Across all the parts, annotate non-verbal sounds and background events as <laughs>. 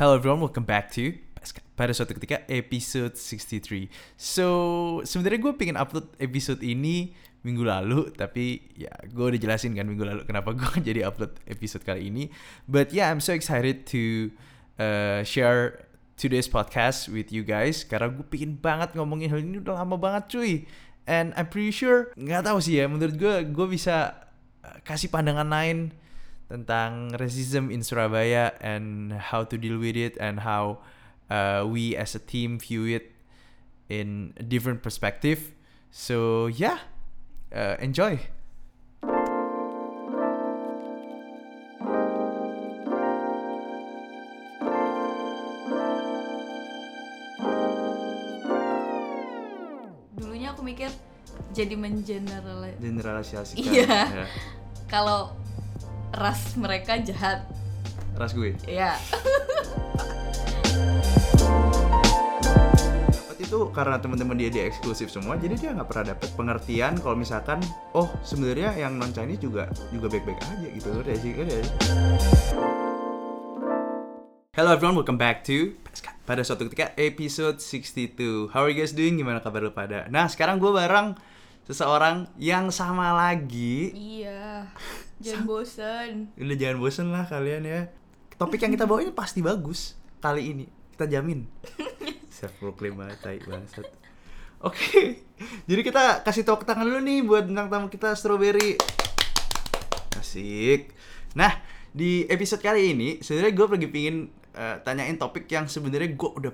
Hello everyone, welcome back to pada suatu ketika episode 63. So sebenarnya gue pengen upload episode ini minggu lalu, tapi ya gue udah jelasin kan minggu lalu kenapa gue <laughs> jadi upload episode kali ini. But yeah, I'm so excited to uh, share today's podcast with you guys karena gue pengen banget ngomongin hal ini udah lama banget cuy. And I'm pretty sure nggak tahu sih ya, menurut gue gue bisa uh, kasih pandangan lain tentang racism in Surabaya and how to deal with it and how uh, we as a team view it in a different perspective. So yeah, uh, enjoy. dulunya aku mikir jadi mengeneral Generalisasikan. Iya. ya. kalau ras mereka jahat Ras gue. ya Dapat itu karena teman-teman dia dia eksklusif semua, jadi dia nggak pernah dapat pengertian kalau misalkan, oh sebenarnya yang non Chinese juga juga baik-baik aja gitu loh, dari sih ya. Hello everyone, welcome back to pada suatu ketika episode 62. How are you guys doing? Gimana kabar lu pada? Nah sekarang gue bareng seseorang yang sama lagi. iya jangan bosen Udah jangan bosen lah kalian ya. Topik yang kita bawain pasti bagus kali ini. Kita jamin. <laughs> Self proclaim tai bangsat. Oke. Jadi kita kasih tepuk tangan dulu nih buat bintang tamu kita Strawberry. Asik. Nah, di episode kali ini sebenarnya gue lagi pingin eh, tanyain topik yang sebenarnya gue udah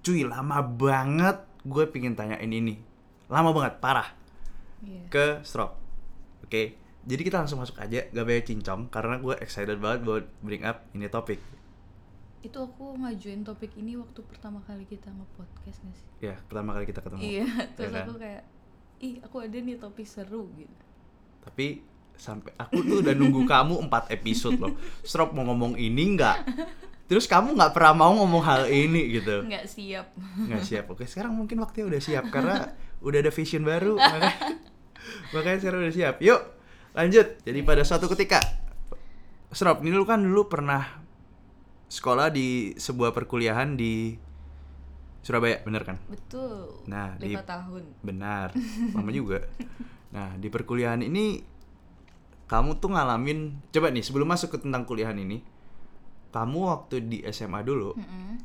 cuy lama banget gue pingin tanyain ini. Lama banget, parah Iya. ke stroke. Oke, jadi kita langsung masuk aja, gak banyak cincong karena gue excited banget buat bring up ini topik. itu aku ngajuin topik ini waktu pertama kali kita nge-podcast gak sih Ya, pertama kali kita ketemu. iya terus kan? aku kayak ih aku ada nih topik seru gitu Tapi sampai aku tuh udah nunggu kamu 4 episode loh. Strop mau ngomong ini nggak? Terus kamu nggak pernah mau ngomong hal ini gitu. nggak siap Nggak siap. Oke, sekarang mungkin waktunya udah siap karena udah ada vision baru. Makanya, <laughs> makanya sekarang udah siap. Yuk, lanjut. Jadi pada suatu ketika, Strop, ini lu kan dulu pernah sekolah di sebuah perkuliahan di Surabaya, bener kan? betul Nah, di- tahun Benar, <laughs> lama juga. Nah, di perkuliahan ini kamu tuh ngalamin coba nih sebelum masuk ke tentang kuliahan ini, kamu waktu di SMA dulu. Mm-mm.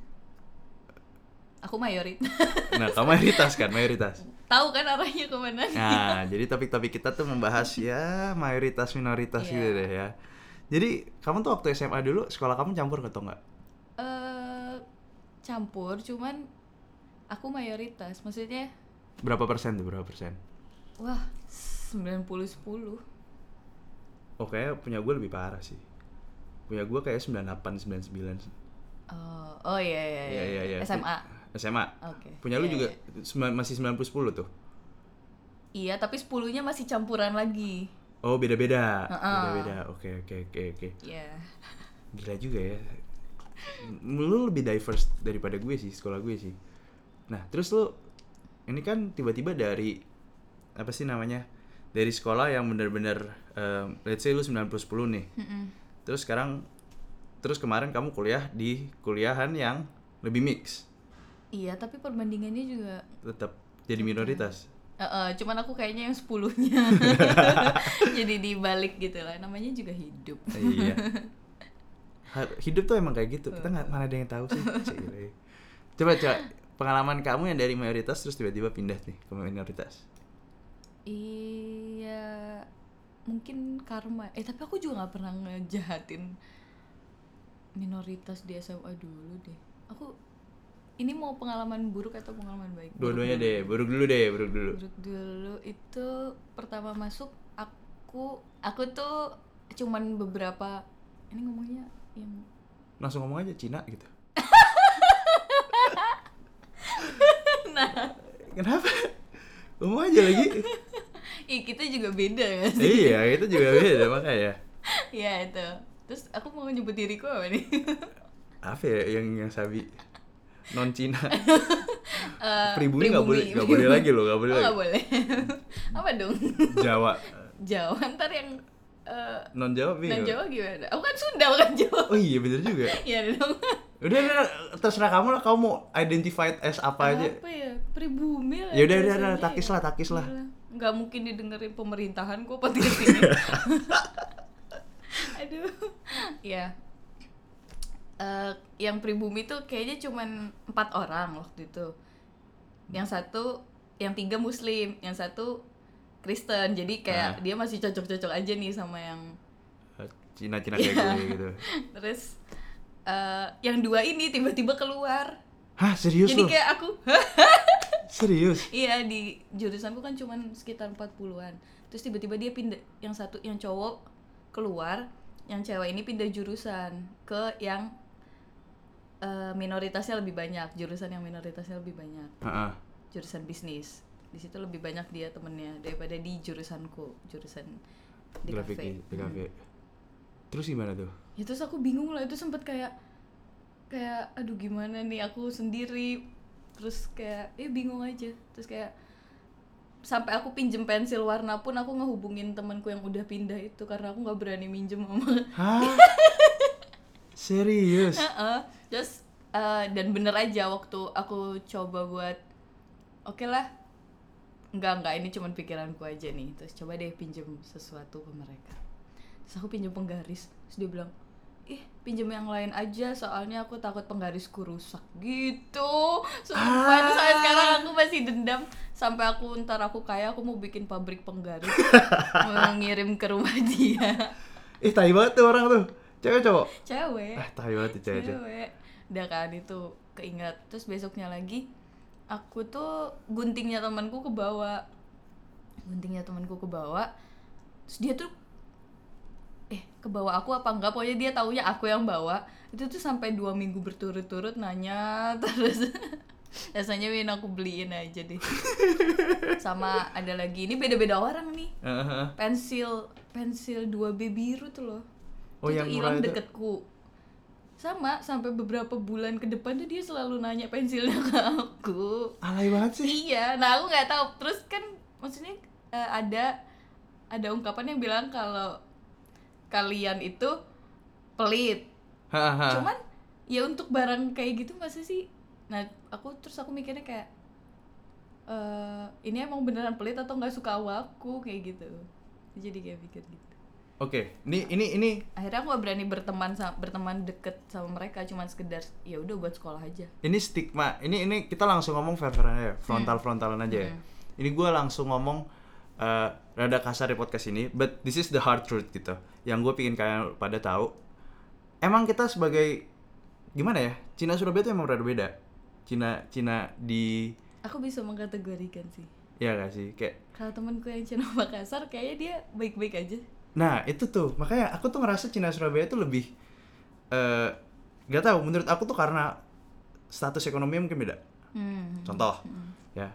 aku mayoritas Nah, kamu mayoritas kan, mayoritas. <laughs> tahu kan arahnya ke mana Nah, <laughs> jadi topik-topik kita tuh membahas ya mayoritas minoritas Iya. gitu deh ya. Jadi, kamu tuh waktu SMA dulu sekolah kamu campur atau enggak? eh campur cuman aku mayoritas maksudnya Berapa persen tuh, berapa persen? wah 90 10 Oh, kayak punya gue lebih parah sih. Punya gue kayak 98 99. oh oh iya iya Iya, iya, iya. SMA SMA. oke Punya lu Iya, juga iya. sembilan- masih 90 10 tuh. iya tapi 10 nya masih campuran lagi Oh, beda-beda. Heeh. Beda-beda. Oke, oke, oke, oke. Iya Gila juga ya. Lu lebih diverse daripada gue sih, sekolah gue sih. Nah, terus lu ini kan tiba-tiba dari apa sih namanya? Dari sekolah yang bener-bener em, let's say lu 90 10 nih. Mm-mm. Terus sekarang terus kemarin kamu kuliah di kuliahan yang lebih mix. Iya tapi perbandingannya juga Tetap jadi minoritas. Eh, eh, cuman aku kayaknya yang 10 nya <laughs> jadi dibalik gitu lah namanya juga hidup. Iya. Hidup tuh emang kayak gitu kita nggak mana ada yang tahu sih Cile. coba coba pengalaman kamu yang dari mayoritas terus tiba-tiba pindah nih ke minoritas. Iya mungkin karma. Eh tapi aku juga nggak pernah ngejahatin minoritas di SMA dulu deh. Aku ini mau pengalaman buruk atau pengalaman baik? Dua-duanya deh buruk dulu deh buruk dulu. Buruk dulu itu pertama masuk aku aku tuh cuman beberapa ini ngomongnya yang langsung ngomong aja Cina gitu. <laughs> Nah. Kenapa? Ngomong aja lagi. <laughs> Ih kita juga beda ya sih. Iya itu juga beda <laughs> makanya. Ya itu. Terus aku mau nyebut diriku apa nih? Apa ya yang yang sabi non Cina <laughs> Eh, pribumi nggak boleh nggak boleh lagi loh nggak boleh Oh, lagi. boleh. <laughs> Apa dong? Jawa. Jawa ntar yang eh, non Jawa non Jawa gimana? Aku kan Sunda bukan Jawa. Oh iya bener juga. <laughs> Iya dong. Udah, udah, terserah kamu lah. Kamu mau identified as apa aja. apa ya? Pribumi lah Ya udah, udah, takis lah, takis lah. Nggak mungkin didengerin pemerintahan kok podcast ini aduh. Ya Eh, yang pribumi tuh kayaknya cuman empat orang waktu itu yang satu yang tiga muslim yang satu Kristen jadi kayak Ah. dia masih cocok-cocok aja nih sama yang Cina-Cina kayak Iya. gue gitu. <laughs> terus eh, yang dua ini tiba-tiba keluar Hah, serius jadi lu? kayak aku <laughs> Serius? Iya di jurusanku kan cuman sekitar 40-an. Terus tiba-tiba dia pindah yang satu yang cowok keluar, yang cewek ini pindah jurusan ke yang eh, minoritasnya lebih banyak, jurusan yang minoritasnya lebih banyak, Heeh. jurusan bisnis. Di situ lebih banyak dia temennya daripada di jurusanku, jurusan di Grafik kafe. di, kafe. Terus gimana tuh? Ya terus aku bingung lah itu sempet kayak kayak aduh gimana nih aku sendiri terus kayak eh bingung aja terus kayak sampai aku pinjem pensil warna pun aku ngehubungin temanku yang udah pindah itu karena aku nggak berani minjem sama Hah? <laughs> Serius? Heeh. Terus eh, dan bener aja waktu aku coba buat oke lah nggak nggak ini cuman pikiranku aja nih. Terus coba deh pinjem sesuatu ke mereka. Terus aku pinjem penggaris. Terus dia bilang ih pinjem yang lain aja soalnya aku takut penggarisku rusak. Gitu. Sumpah terus sampai sekarang aku masih dendam. Sampai aku ntar aku kaya aku mau bikin pabrik penggaris. <laughs> Mau ngirim ke rumah dia. Ih, tai banget tuh orang tuh. Cewek cowok? cewek. Ah, tai banget tuh cewek. cewek. cewek udah kan itu keinget. Terus besoknya lagi aku tuh guntingnya temanku ke bawah. Guntingnya temanku ke bawah. Terus dia tuh eh ke bawah aku apa enggak? Pokoknya dia taunya aku yang bawa. Itu tuh sampai dua minggu berturut-turut nanya <laughs> terus. Rasanya Win aku beliin aja deh. Sama ada lagi ini beda-beda orang nih. Heeh. pensil pensil 2B biru tuh loh. Oh, itu hilang deketku sama sampai beberapa bulan ke depan tuh dia selalu nanya pensilnya ke aku. Alay banget sih. iya nah aku nggak tahu. Terus kan maksudnya eh, ada ada ungkapan yang bilang kalau kalian itu pelit. Cuman ya untuk barang kayak gitu masa sih nah aku terus aku mikirnya kayak eh ini emang beneran pelit atau nggak suka aku? Kayak gitu. Jadi kayak pikir gitu Oke, ini ini ini akhirnya aku gak berani berteman sama, berteman deket sama mereka cuman sekedar ya udah buat sekolah aja ini stigma. Ini ini kita langsung ngomong fair-fairan aja, frontal-frontalan aja ya. Ini gue langsung ngomong eh, rada kasar di podcast ini, but this is the hard truth gitu. Yang gue pingin kalian pada tahu. Emang kita sebagai gimana ya? Cina Surabaya itu emang rada beda. Cina Cina di aku bisa mengkategorikan sih ya gak sih? Kayak kalau temanku yang Cina Makassar kayaknya dia baik-baik aja Nah itu tuh makanya aku tuh ngerasa Cina Surabaya tuh lebih eh gak tahu menurut aku tuh karena status ekonomi mungkin beda. hmm. Contoh ya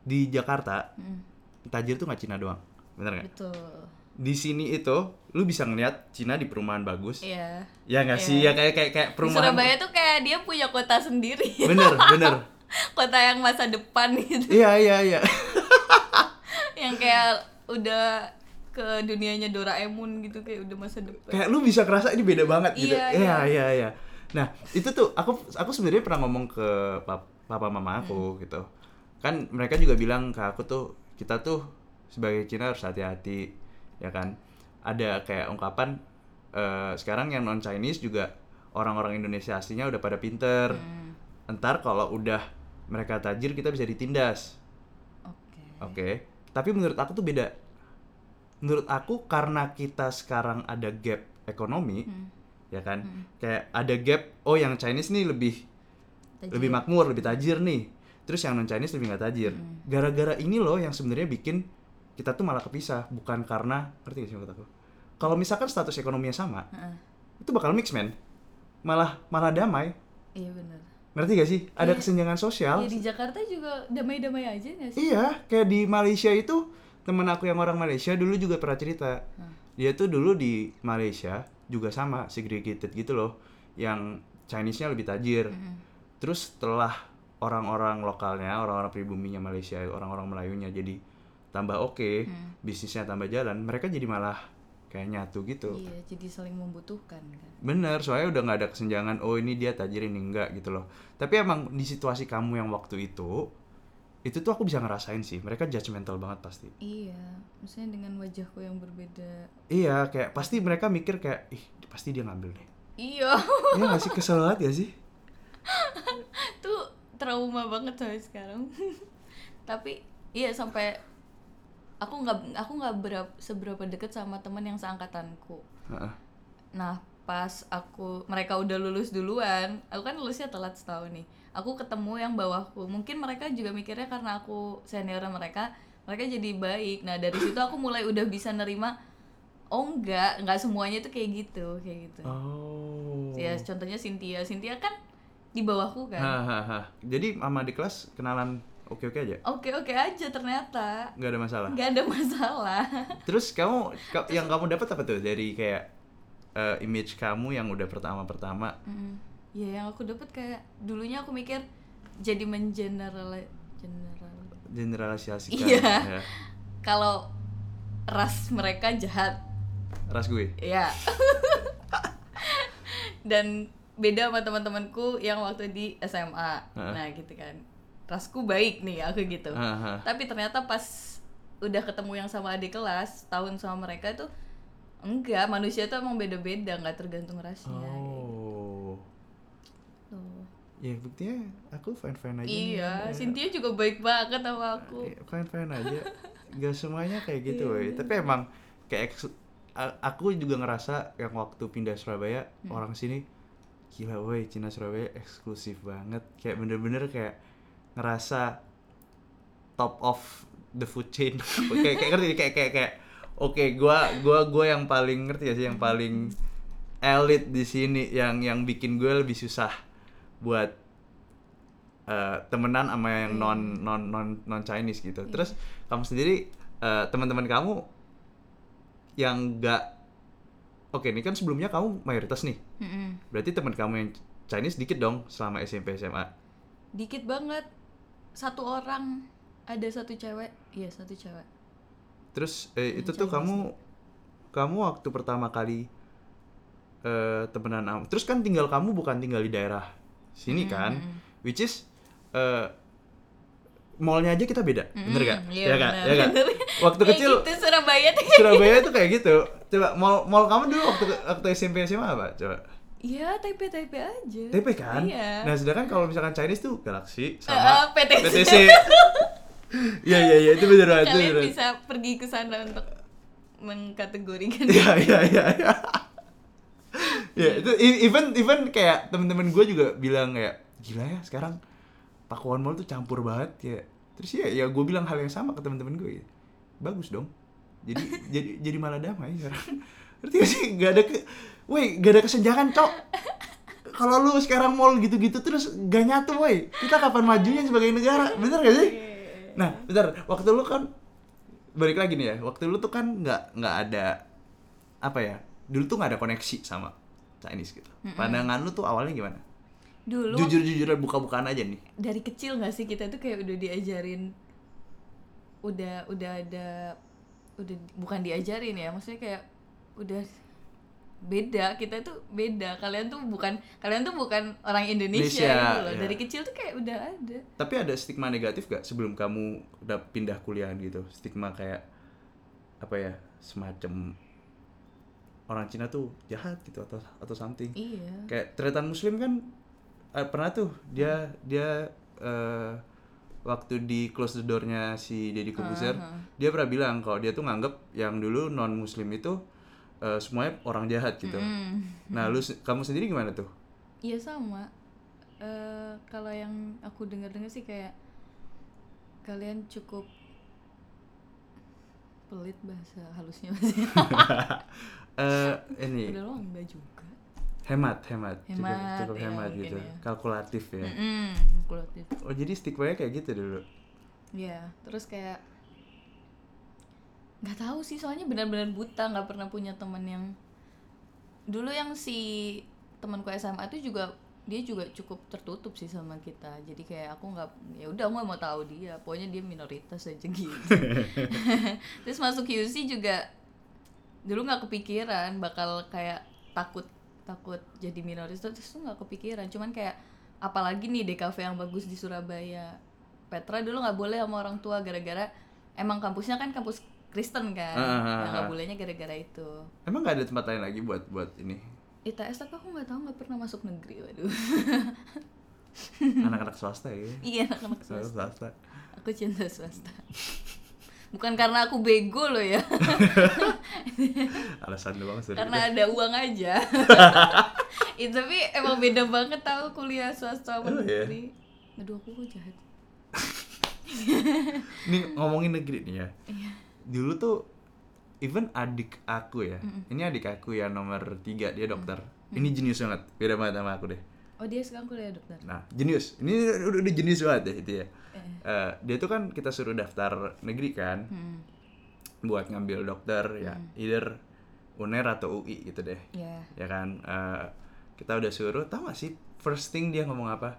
di Jakarta Hmm. tajir tuh nggak Cina doang, bener nggak? betul Di sini itu lu bisa ngeliat Cina di perumahan bagus. iya Ya nggak sih ya kayak kayak kayak di perumahan. Surabaya tuh kayak dia punya kota sendiri Bener bener. <laughs> kota yang masa depan gitu Iya iya iya. <laughs> yang kayak udah ke dunianya Doraemon gitu kayak udah masa depan kayak lu bisa kerasa ini beda banget gitu. Iya, Iya iya. iya iya. Nah itu tuh aku aku sebenarnya pernah ngomong ke pap- papa mama Hmm. aku gitu. Kan mereka juga bilang ke aku tuh kita tuh sebagai Cina harus hati-hati ya kan. Ada kayak ungkapan eh, sekarang yang non Chinese juga orang-orang Indonesia aslinya udah pada pinter. Hmm, Entar kalau udah mereka tajir kita bisa ditindas. oke Oke. Tapi menurut aku tuh beda. Menurut aku karena kita sekarang ada gap ekonomi, Hmm. ya kan? Kayak ada gap. Oh, yang Chinese nih lebih Tajir. lebih makmur, lebih tajir nih. Terus yang non Chinese lebih nggak tajir. Hmm. Gara-gara ini loh yang sebenarnya bikin kita tuh malah kepisah, bukan karena ngerti gak sih maksud aku? Kalau misalkan status ekonominya sama, Heeh. itu bakal mix man. Malah malah damai. iya benar Ngerti gak sih? Ada Iya. kesenjangan sosial. ya di Jakarta juga damai-damai aja nggak sih Iya, kayak di Malaysia itu temen aku yang orang Malaysia dulu juga pernah cerita. Hmm. Dia tuh dulu di Malaysia juga sama segregated gitu loh, yang Chinese-nya lebih tajir. Mm-mm. Terus setelah orang-orang lokalnya, orang-orang pribuminya Malaysia, orang-orang Melayunya jadi tambah oke, Hmm. bisnisnya tambah jalan, mereka jadi malah kayak nyatu gitu Iya, jadi saling membutuhkan kan. bener soalnya udah nggak ada kesenjangan oh ini dia tajir ini enggak gitu loh tapi emang di situasi kamu yang waktu itu itu tuh aku bisa ngerasain sih mereka judgmental banget pasti Iya, misalnya dengan wajahku yang berbeda. iya kayak pasti mereka mikir kayak ih pasti dia ngambil deh Iya, Iya gak sih kesel banget ya sih <laughs> tuh trauma banget sampai sekarang. <laughs> Tapi iya sampai aku nggak aku nggak berap- seberapa deket sama teman yang seangkatanku. Heeh. Nah, pas aku mereka udah lulus duluan, aku kan lulusnya telat setahun nih. Aku ketemu yang bawahku. Mungkin mereka juga mikirnya karena aku senior mereka, mereka jadi baik. Nah, dari situ aku mulai udah bisa nerima oh enggak, enggak semuanya tuh kayak gitu, kayak gitu. oh Ya, contohnya Cynthia. Cynthia kan di bawahku kan. Hahaha. jadi mama di kelas kenalan oke oke aja Oke-oke aja ternyata. nggak ada masalah Nggak ada masalah. <laughs> terus kamu ka- yang kamu dapat apa tuh dari kayak eh, image kamu yang udah pertama pertama Mm. Ya yang aku dapat kayak dulunya aku mikir jadi mengeneral general generalisasikan Iya. ya. kalau ras mereka jahat ras gue ya <laughs> dan beda sama teman-temanku yang waktu di SMA Heeh. nah gitu kan rasku baik nih aku gitu Hahaha. tapi ternyata pas udah ketemu yang sama adik kelas tahun sama mereka tuh enggak manusia tuh emang beda-beda nggak tergantung rasnya oh gitu. Ya buktinya aku fine fine aja nih. iya Ya. Cynthia juga baik banget sama aku fine fine aja gak semuanya kayak gitu Iya. woy. tapi emang kayak aku juga ngerasa yang waktu pindah Surabaya Hmm. orang sini gila woi Cina Surabaya eksklusif banget kayak bener-bener kayak ngerasa top of the food chain <laughs> kayak kayak ngerti kayak kayak kayak oke gua gua gua yang paling ngerti gak sih yang paling elit di sini yang yang bikin gue lebih susah buat eh, temenan sama yang non non non non Chinese gitu. Terus kamu sendiri eh, teman-teman kamu yang enggak Oke, ini kan sebelumnya kamu mayoritas nih. Mm-mm. Berarti teman kamu yang Chinese dikit dong selama SMP SMA. dikit banget satu orang ada satu cewek iya satu cewek Terus eh, itu tuh kamu kamu waktu pertama kali eh temenan terus kan tinggal kamu bukan tinggal di daerah sini kan, which is eh mallnya aja kita beda, bener gak? Mm, iya ya bener, Ya <laughs> bener. Waktu kecil gitu Surabaya tuh Surabaya tuh kayak gitu. <laughs> Coba mall mall kamu dulu waktu waktu SMP SMA apa? Coba. iya TP TP aja TP kan? iya Nah, sedangkan kalau misalkan Chinese tuh Galaxy Eh, sama PTC. PTC. <laughs> Iya iya iya itu bener banget. itu kalian bener. bisa pergi ke sana untuk mengkategorikan Iya iya iya. iya. Ya itu even even kayak temen-temen gue juga bilang kayak gila ya sekarang Pakuan Mall tuh campur banget ya. Terus ya ya gue bilang hal yang sama ke temen-temen gue. ya. Bagus dong. Jadi <laughs> jadi jadi malah damai sekarang. Ngerti gak sih? Gak ada ke Woi, gak ada kesenjangan, Cok. Kalau lu sekarang mall gitu-gitu terus gak nyatu, woi. Kita kapan majunya sebagai negara? Bener gak sih? Nah, bentar. Waktu lu kan balik lagi nih ya. Waktu lu tuh kan nggak nggak ada apa ya? Dulu tuh nggak ada koneksi sama Chinese gitu. Pandangan lu tuh awalnya gimana? dulu Jujur-jujuran buka-bukaan aja nih. dari kecil nggak sih kita tuh kayak udah diajarin udah udah ada udah bukan diajarin ya maksudnya kayak udah beda kita tuh beda kalian tuh bukan kalian tuh bukan orang Indonesia, Indonesia, gitu loh ya. dari kecil tuh kayak udah ada Tapi ada stigma negatif gak sebelum kamu udah pindah kuliah gitu? Stigma kayak apa ya? Semacam orang Cina tuh jahat gitu atau atau something. iya Kayak tretan muslim kan eh, pernah tuh dia dia eh, waktu di close the door-nya si Deddy Corbuzier, Aha. dia pernah bilang kalau dia tuh nganggep yang dulu non muslim itu eh, semuanya orang jahat gitu. Hmm. Nah, lu kamu sendiri gimana tuh? Iya sama. Eh kalau yang aku dengar-dengar sih kayak kalian cukup pelit bahasa halusnya masih. <laughs> Eh ini Udah enggak juga. hemat hemat cukup, Hemat, cukup ya, hemat gitu ya. kalkulatif ya Mm-mm, kalkulatif. oh jadi stigmanya kayak gitu dulu Iya, terus kayak nggak tahu sih soalnya benar-benar buta nggak pernah punya teman yang dulu yang si temanku SMA tuh juga dia juga cukup tertutup sih sama kita. Jadi kayak aku nggak ya udah aku mau tahu dia. Pokoknya dia minoritas aja gitu. <laughs> <laughs> Terus masuk UC juga dulu nggak kepikiran bakal kayak takut takut jadi minoritas. Terus tuh nggak kepikiran. Cuman kayak apalagi nih DKV yang bagus di Surabaya. Petra dulu nggak boleh sama orang tua gara-gara emang kampusnya kan kampus Kristen kan. Ah, ah, ah, nggak ah. bolehnya gara-gara itu. Emang nggak ada tempat lain lagi buat buat ini ITS tapi aku nggak tahu nggak pernah masuk negeri waduh anak-anak swasta ya? iya anak-anak swasta Swasta. aku cinta swasta bukan karena aku bego loh ya Alasan doang sorry. karena ada uang aja <laughs> itu tapi emang beda banget tahu kuliah swasta sama Oh, iya? negeri aduh aku kok jahat Nih ngomongin negeri nih ya. Iya. Dulu tuh even adik aku ya. Ini adik aku yang nomor tiga dia dokter. Ini jenius banget. Beda banget sama aku deh. oh dia sekarang kuliah dokter Nah, jenius. Ini udah, udah jenius banget ya itu ya. Eh. Eh, dia tuh kan kita suruh daftar negeri kan hmm. buat ngambil dokter ya either UNER atau UI gitu deh. ya Ya kan eh, kita udah suruh tahu gak sih first thing dia ngomong apa?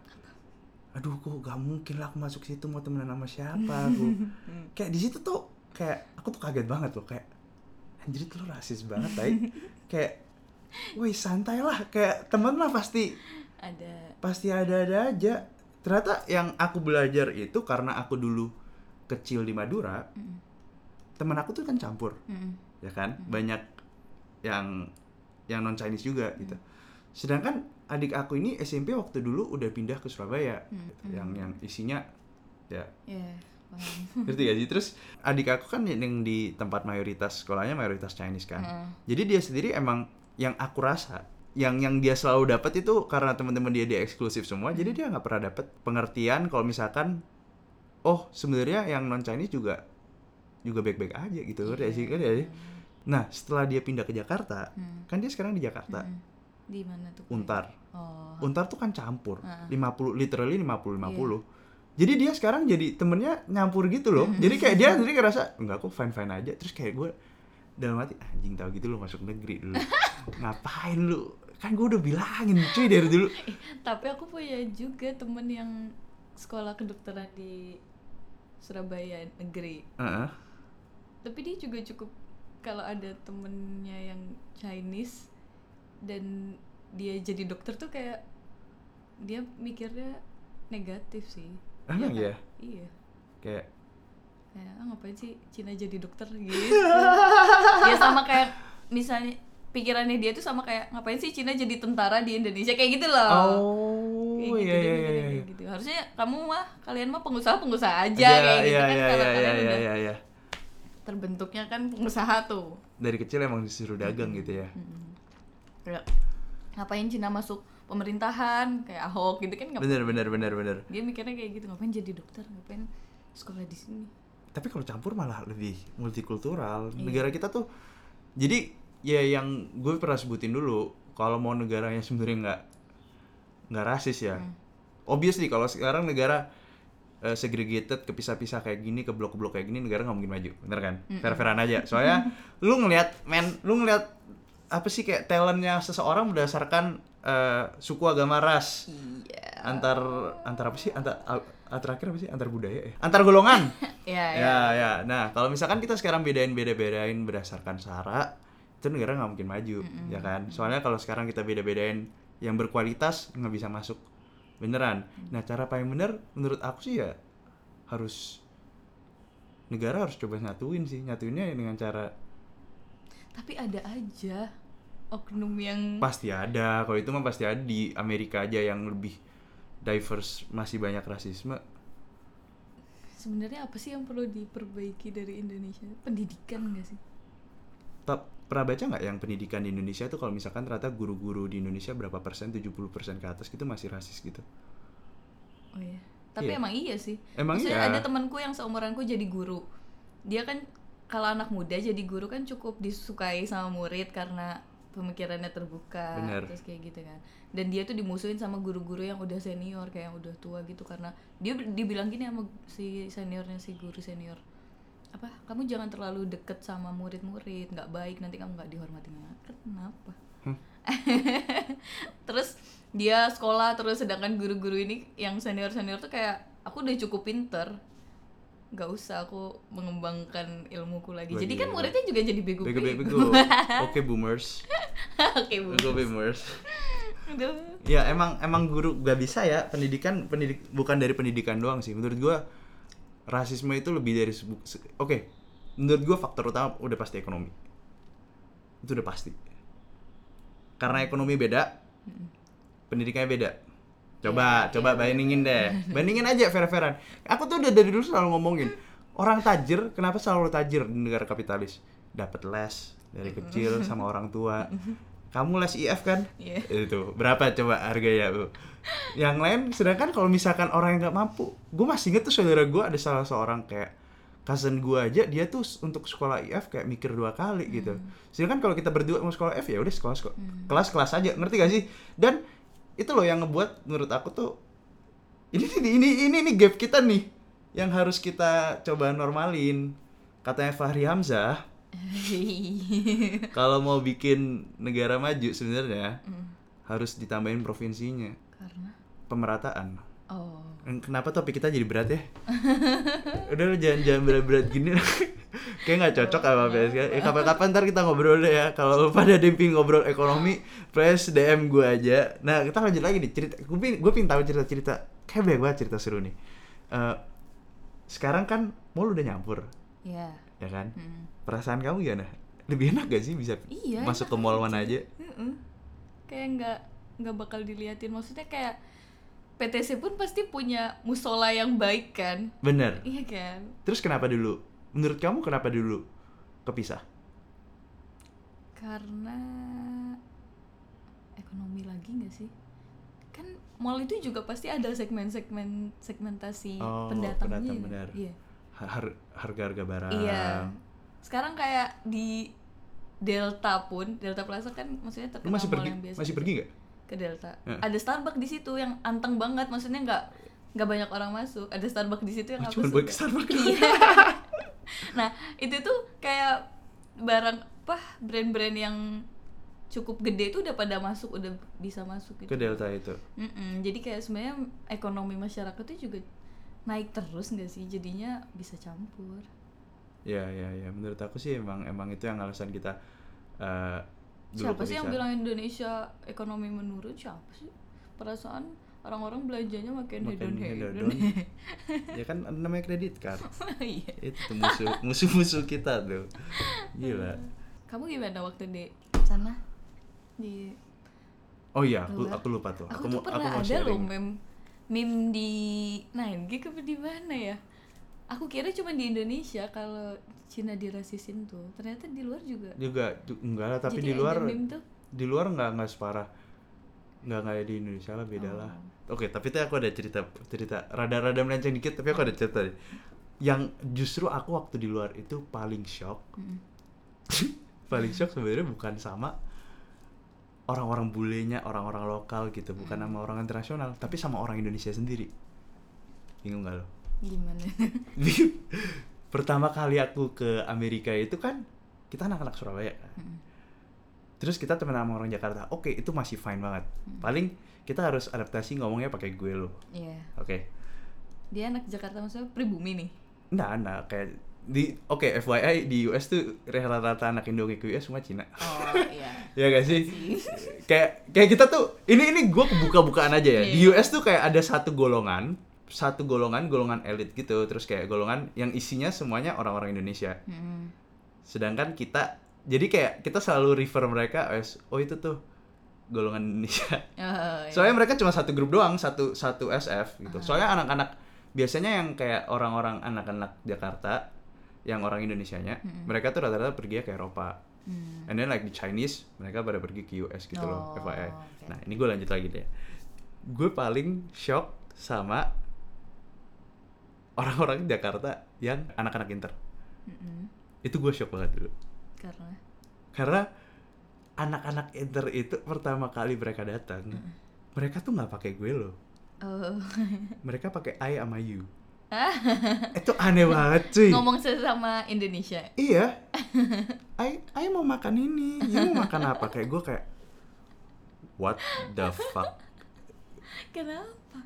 Aduh kok gak mungkin lah aku masuk situ mau temenan sama siapa aku. <laughs> kayak di situ tuh kayak aku tuh kaget banget loh kayak anjir itu lu rasis banget tay. kayak woi santai lah kayak temen lah pasti ada pasti ada-ada aja. Ternyata yang aku belajar itu karena aku dulu kecil di Madura, Mm. temen aku tuh kan campur, Mm. ya kan? Banyak yang yang non Chinese juga gitu. Sedangkan adik aku ini SMP waktu dulu udah pindah ke Surabaya, Mm, gitu. yang yang isinya ya ya paham ngerti gak sih? Terus adik aku kan yang di tempat mayoritas sekolahnya mayoritas Chinese kan. Heeh. Jadi dia sendiri emang yang aku rasa yang yang dia selalu dapat itu karena teman-teman dia dia eksklusif semua. Jadi dia nggak pernah dapat pengertian kalau misalkan oh sebenarnya yang non Chinese juga juga baik-baik aja gitu sih? Ngerti gak sih? Nah setelah dia pindah ke Jakarta, Hmm. kan dia sekarang di Jakarta, Mm. di mana tuh Untar. oh Untar tuh kan campur, Heeh. 50 literally 50 50. Iya. Jadi dia sekarang jadi temennya nyampur gitu loh. Jadi kayak dia sendiri ngerasa enggak kok fine fine aja. Terus kayak gue dalam hati anjing tahu gitu lu masuk negeri dulu. <laughs> Ngapain lu? Kan gue udah bilangin cuy dari dulu. <laughs> tapi aku punya juga temen yang sekolah kedokteran di Surabaya negeri Heeh. tapi dia juga cukup kalau ada temennya yang Chinese dan dia jadi dokter tuh kayak dia mikirnya negatif sih Emang Iya ya? iya? Kayak kayak ah, ngapain sih Cina jadi dokter? gitu. <laughs> Ya sama kayak misalnya pikirannya dia tuh sama kayak ngapain sih Cina jadi tentara di Indonesia? Kayak gitu loh. Oh kayak gitu iya dia iya mikirnya iya. kayak gitu. Harusnya kamu mah kalian mah pengusaha pengusaha aja Iya, kayak gitu iya, kan iya, kalau iya, kalian iya, udah iya, iya. terbentuknya kan pengusaha tuh. Dari kecil emang disuruh dagang gitu ya. kayak ngapain Cina masuk pemerintahan kayak Ahok gitu kan ngapain Bener bener bener bener. dia mikirnya kayak gitu ngapain jadi dokter ngapain sekolah di sini Tapi kalau campur malah lebih multikultural. Iya. Negara kita tuh jadi ya yang gue pernah sebutin dulu kalau mau negaranya sebenarnya nggak nggak rasis ya. Hmm. Obviously kalau sekarang negara eh, segregated kepisah-pisah kayak gini ke blok-blok kayak gini negara nggak mungkin maju bener kan fair-fairan aja soalnya lu ngelihat men lu ngelihat apa sih kayak talentnya seseorang berdasarkan eh, suku agama ras? Iya. Antar antar apa sih? Antar a- terakhir apa sih? Antar budaya ya? Antar golongan? <laughs> Ya ya ya ya. Nah kalau misalkan kita sekarang bedain beda bedain berdasarkan sara itu negara nggak mungkin maju ya kan? Soalnya kalau sekarang kita beda bedain yang berkualitas nggak bisa masuk. Beneran. Nah cara paling bener menurut aku sih ya harus negara harus coba nyatuin sih. Nyatuinnya dengan cara tapi ada aja oknum yang pasti ada. Kalau itu mah pasti ada. Di Amerika aja yang lebih diverse masih banyak rasisme. Sebenarnya apa sih yang perlu diperbaiki dari Indonesia? Pendidikan gak sih? Tap, pernah baca nggak yang pendidikan di Indonesia tuh kalau misalkan ternyata guru-guru di Indonesia berapa persen? 70 persen ke atas gitu masih rasis gitu. Oh iya. Tapi Iya. emang iya sih. Emang Maksudnya iya. ada temanku yang seumuranku jadi guru. Dia kan kalau anak muda jadi guru kan cukup disukai sama murid karena pemikirannya terbuka Bener. terus kayak gitu kan dan dia tuh dimusuhin sama guru-guru yang udah senior kayak yang udah tua gitu karena dia dibilang gini sama si seniornya si guru senior apa kamu jangan terlalu deket sama murid-murid nggak baik nanti kamu nggak dihormati kenapa Hmm. <laughs> terus dia sekolah terus sedangkan guru-guru ini yang senior-senior tuh kayak aku udah cukup pinter nggak usah aku mengembangkan ilmuku lagi. Lagi, Jadi kan ya. muridnya juga jadi bego Bego bego. bego. <laughs> Oke boomers. <laughs> Oke bu. Bego boomers. Aduh. Ya emang emang guru gak bisa ya pendidikan pendidik bukan dari pendidikan doang sih. Menurut gua rasisme itu lebih dari oke. Menurut gua faktor utama udah pasti ekonomi. Itu udah pasti. Karena ekonomi beda, pendidikannya beda. Coba, Iya, coba iya, bandingin deh. Bandingin aja fair-fairan. Aku tuh udah dari dulu selalu ngomongin, orang tajir kenapa selalu tajir di negara kapitalis? Dapat les dari kecil sama orang tua. Kamu les IF kan? Iya. Itu berapa coba harganya Bu? Yang lain sedangkan kalau misalkan orang yang nggak mampu, gue masih inget tuh saudara gue ada salah seorang kayak cousin gue aja dia tuh untuk sekolah IF kayak mikir dua kali gitu. Sedangkan kalau kita berdua mau sekolah IF ya udah sekolah sekolah kelas kelas aja ngerti gak sih? Dan itu loh yang ngebuat menurut aku tuh ini ini ini ini, ini gap kita nih yang harus kita coba normalin. Katanya Fahri Hamzah <laughs> kalau mau bikin negara maju sebenarnya Hmm. harus ditambahin provinsinya Karena pemerataan. oh Kenapa topik kita jadi berat ya? Udah lu jangan jangan berat-berat gini. <laughs> Kayak nggak cocok sama PSK. Eh, kapan-kapan ntar kita ngobrol deh ya. Kalau lu pada demping ngobrol ekonomi, press DM gue aja. Nah kita lanjut lagi nih cerita. Gue gue pingin tahu cerita-cerita. Kayak banyak banget cerita seru nih. Eh, sekarang kan mall udah nyampur, ya. Ya kan? Hmm. Perasaan kamu gimana? Lebih enak gak sih bisa Iya, masuk ke mall mana aja? Mm-mm. Kayak nggak nggak bakal diliatin. Maksudnya kayak PTC pun pasti punya musola yang baik kan? Bener. Iya kan? Terus kenapa dulu? Menurut kamu kenapa dulu kepisah? Karena ekonomi lagi nggak sih? Kan mall itu juga pasti ada segmen-segmen segmentasi Oh, pendatangnya. pendatang, ya? benar. Iya. Har- harga-harga barang. Iya. Sekarang kayak di Delta pun, Delta Plaza kan maksudnya terkenal masih pergi yang biasa. masih pergi nggak? ke Delta. Heeh. Ada Starbucks di situ yang anteng banget, maksudnya nggak nggak banyak orang masuk. Ada Starbucks di situ yang Oh, aku cuman suka. buat ke Starbucks. Iya. <laughs> nah itu tuh kayak barang apa brand-brand yang cukup gede itu udah pada masuk, udah bisa masuk gitu. Ke Delta itu. Mm-mm, Jadi kayak sebenarnya ekonomi masyarakat itu juga naik terus nggak sih? Jadinya bisa campur. Ya, ya, ya. Menurut aku sih emang emang itu yang alasan kita eh dulu Siapa sih yang bilang Indonesia ekonomi menurun? Siapa sih? Perasaan orang-orang belanjanya makin Makin hedon-hedon. hedon. <laughs> ya kan namanya kredit card. <laughs> Iya. itu tuh musuh musuh-musuh kita tuh. Gila. Kamu gimana waktu di sana? Di Oh iya, aku aku lupa tuh. aku, mau tuh pernah mau ada loh sharing. Meme di 9G apa di mana ya? Aku kira cuma di Indonesia kalau Cina dirasisin tuh. Ternyata di luar juga. juga ju- enggak lah tapi Jadi di luar di luar nggak nggak separah nggak kayak di Indonesia lah beda Oh. lah oke tapi tuh aku ada cerita cerita rada-rada melenceng dikit tapi aku ada cerita deh. yang justru aku waktu di luar itu paling shock Mm-mm. <laughs> paling shock sebenarnya bukan sama orang-orang bulenya orang-orang lokal gitu bukan Hmm. sama orang internasional tapi sama orang Indonesia sendiri bingung gak lo Gimana? <laughs> pertama kali aku ke Amerika itu kan kita anak-anak Surabaya Mm-mm. terus kita temen sama orang Jakarta oke itu masih fine banget paling kita harus adaptasi ngomongnya pakai gue lo Iya. oke Dia anak Jakarta maksudnya pribumi nih. Nggak, enggak kayak di oke FYI di US tuh rata-rata anak Indo ke US semua Cina Oh <laughs> iya. ya gak sih <laughs> kayak kayak kita tuh ini ini gue buka-bukaan aja ya di Iya. US tuh kayak ada satu golongan satu golongan golongan elit gitu terus kayak golongan yang isinya semuanya orang-orang Indonesia Mm-mm. sedangkan kita jadi kayak kita selalu refer mereka as oh itu tuh golongan Indonesia <laughs> Oh, iya. soalnya mereka cuma satu grup doang satu satu SF gitu soalnya anak-anak biasanya yang kayak orang-orang anak-anak Jakarta yang orang Indonesianya Mm-mm. mereka tuh rata-rata pergi ke Eropa Hmm. and then like di Chinese mereka pada pergi ke US gitu loh Oh, FYI oke. nah ini gue lanjut lagi deh gue paling shock sama orang-orang Jakarta yang anak-anak inter Mm-mm. itu gue shock banget dulu Karena karena anak-anak inter itu pertama kali mereka datang mereka tuh nggak pakai gue loh oh. <laughs> mereka pakai I sama you <laughs> itu aneh banget cuy ngomong sesama Indonesia. iya <laughs> I mau makan ini you mau makan apa kayak gue kayak what the fuck Kenapa?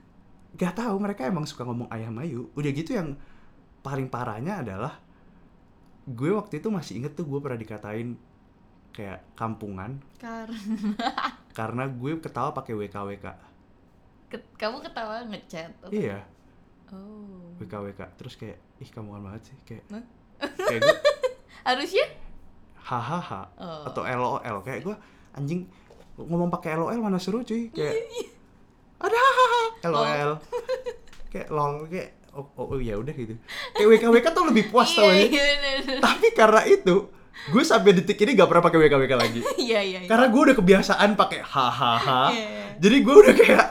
gak tahu mereka emang suka ngomong ayam ayu udah gitu yang paling parahnya adalah gue waktu itu masih inget tuh gue pernah dikatain kayak kampungan Karena karena gue ketawa pakai WKWK. Ket- kamu ketawa ngechat. Iya, Oh. WKWK. Terus kayak ih kampungan banget sih kayak Hah? kayak gue <laughs> Harusnya? hahaha Oh. atau LOL kayak gue anjing ngomong pakai LOL mana seru cuy kayak <laughs> ada hahaha LOL <laughs> kayak lol kayak oh, oh, oh, ya udah gitu kayak WKWK tuh lebih puas tau Iya, sih? iya, tapi karena itu gue sampai detik ini gak pernah pakai WKWK lagi Iya, iya. iya. karena gue udah kebiasaan pakai hahaha jadi gue udah kayak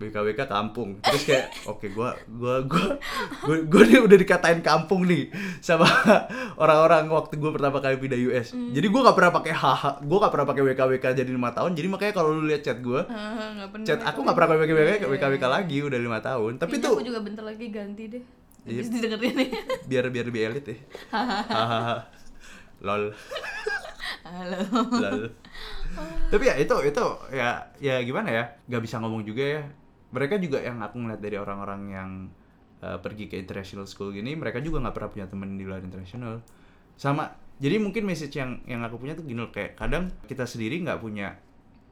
WKWK kampung terus kayak oke gue gue gue gue gue nih udah dikatain kampung nih sama orang-orang waktu gue pertama kali pindah US Hmm. jadi gue gak pernah pakai haha gue gak pernah pakai WKWK jadi lima tahun jadi makanya kalau lu lihat chat gue <laughs> nggak pernah. chat aku gak pernah pakai WKWK Iya, iya, WKWK iya. lagi udah lima tahun tapi Kayaknya tuh aku juga bentar lagi ganti deh. Iya. Didengerin nih. <laughs> biar biar lebih elit ya <laughs> lol Halo. Lalu. Tapi ya itu itu ya ya gimana ya? Gak bisa ngomong juga ya. Mereka juga yang aku ngeliat dari orang-orang yang uh, pergi ke international school gini, mereka juga nggak pernah punya temen di luar international. Sama. Jadi mungkin message yang yang aku punya tuh gini loh, kayak kadang kita sendiri nggak punya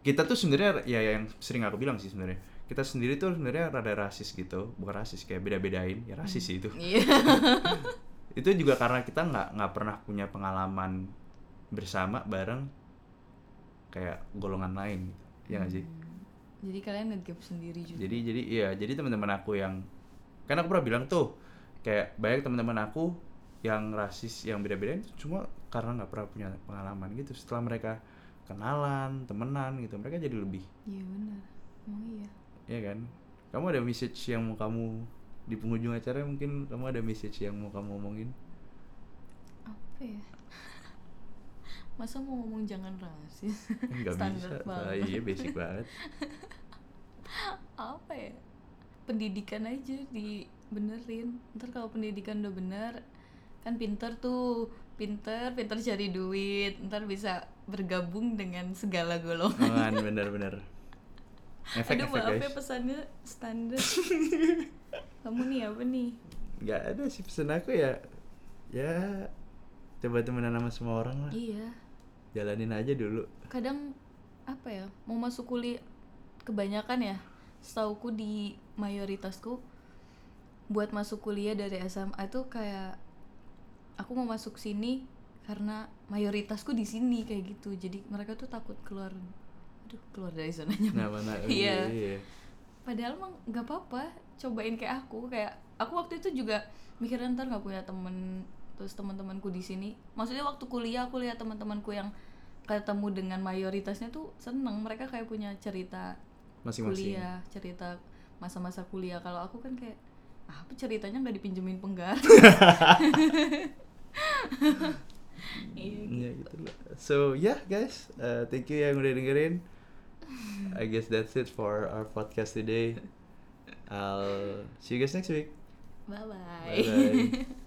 kita tuh sebenarnya ya yang sering aku bilang sih sebenarnya kita sendiri tuh sebenarnya rada rasis gitu bukan rasis kayak beda-bedain ya rasis sih itu Iya. <laughs> itu juga karena kita nggak nggak pernah punya pengalaman bersama bareng kayak golongan lain gitu. ya nggak sih Jadi kalian ngegap sendiri juga. jadi jadi iya jadi teman-teman aku yang kan aku pernah bilang tuh kayak banyak teman-teman aku yang rasis yang beda-beda itu cuma karena nggak pernah punya pengalaman gitu setelah mereka kenalan temenan gitu mereka jadi lebih Iya benar. Emang iya. ya kan kamu ada message yang mau kamu di penghujung acara mungkin kamu ada message yang mau kamu omongin Apa ya? Masa mau ngomong jangan rasis? nggak <laughs> Standar bisa banget. Ah, iya basic banget. Apa ya? Pendidikan aja dibenerin. Ntar kalau pendidikan udah bener kan pinter tuh. Pinter pinter cari duit. Ntar bisa bergabung dengan segala golongan. Aman, bener-bener <laughs> efek aduh efek maaf ya pesannya standar. <laughs> Kamu nih apa nih? Nggak ada sih pesan aku ya. Ya coba temenan sama semua orang lah. Iya jalanin aja dulu kadang apa ya mau masuk kuliah kebanyakan ya setauku di mayoritasku buat masuk kuliah dari SMA tuh kayak aku mau masuk sini karena mayoritasku di sini kayak gitu jadi mereka tuh takut keluar aduh keluar dari zona nyaman nah mana <laughs> Iya. iya. padahal emang nggak apa-apa cobain kayak aku kayak aku waktu itu juga mikirin ntar nggak punya temen terus teman-temanku di sini maksudnya waktu kuliah aku lihat teman-temanku yang ketemu dengan mayoritasnya tuh seneng mereka kayak punya cerita masing-masing kuliah cerita masa-masa kuliah kalau aku kan kayak "Ah, apa ceritanya nggak dipinjemin penggar <laughs> iya gitu lah. So yeah guys, uh, thank you yang udah dengerin. I guess that's it for our podcast today. I'll see you guys next week. bye bye Bye bye.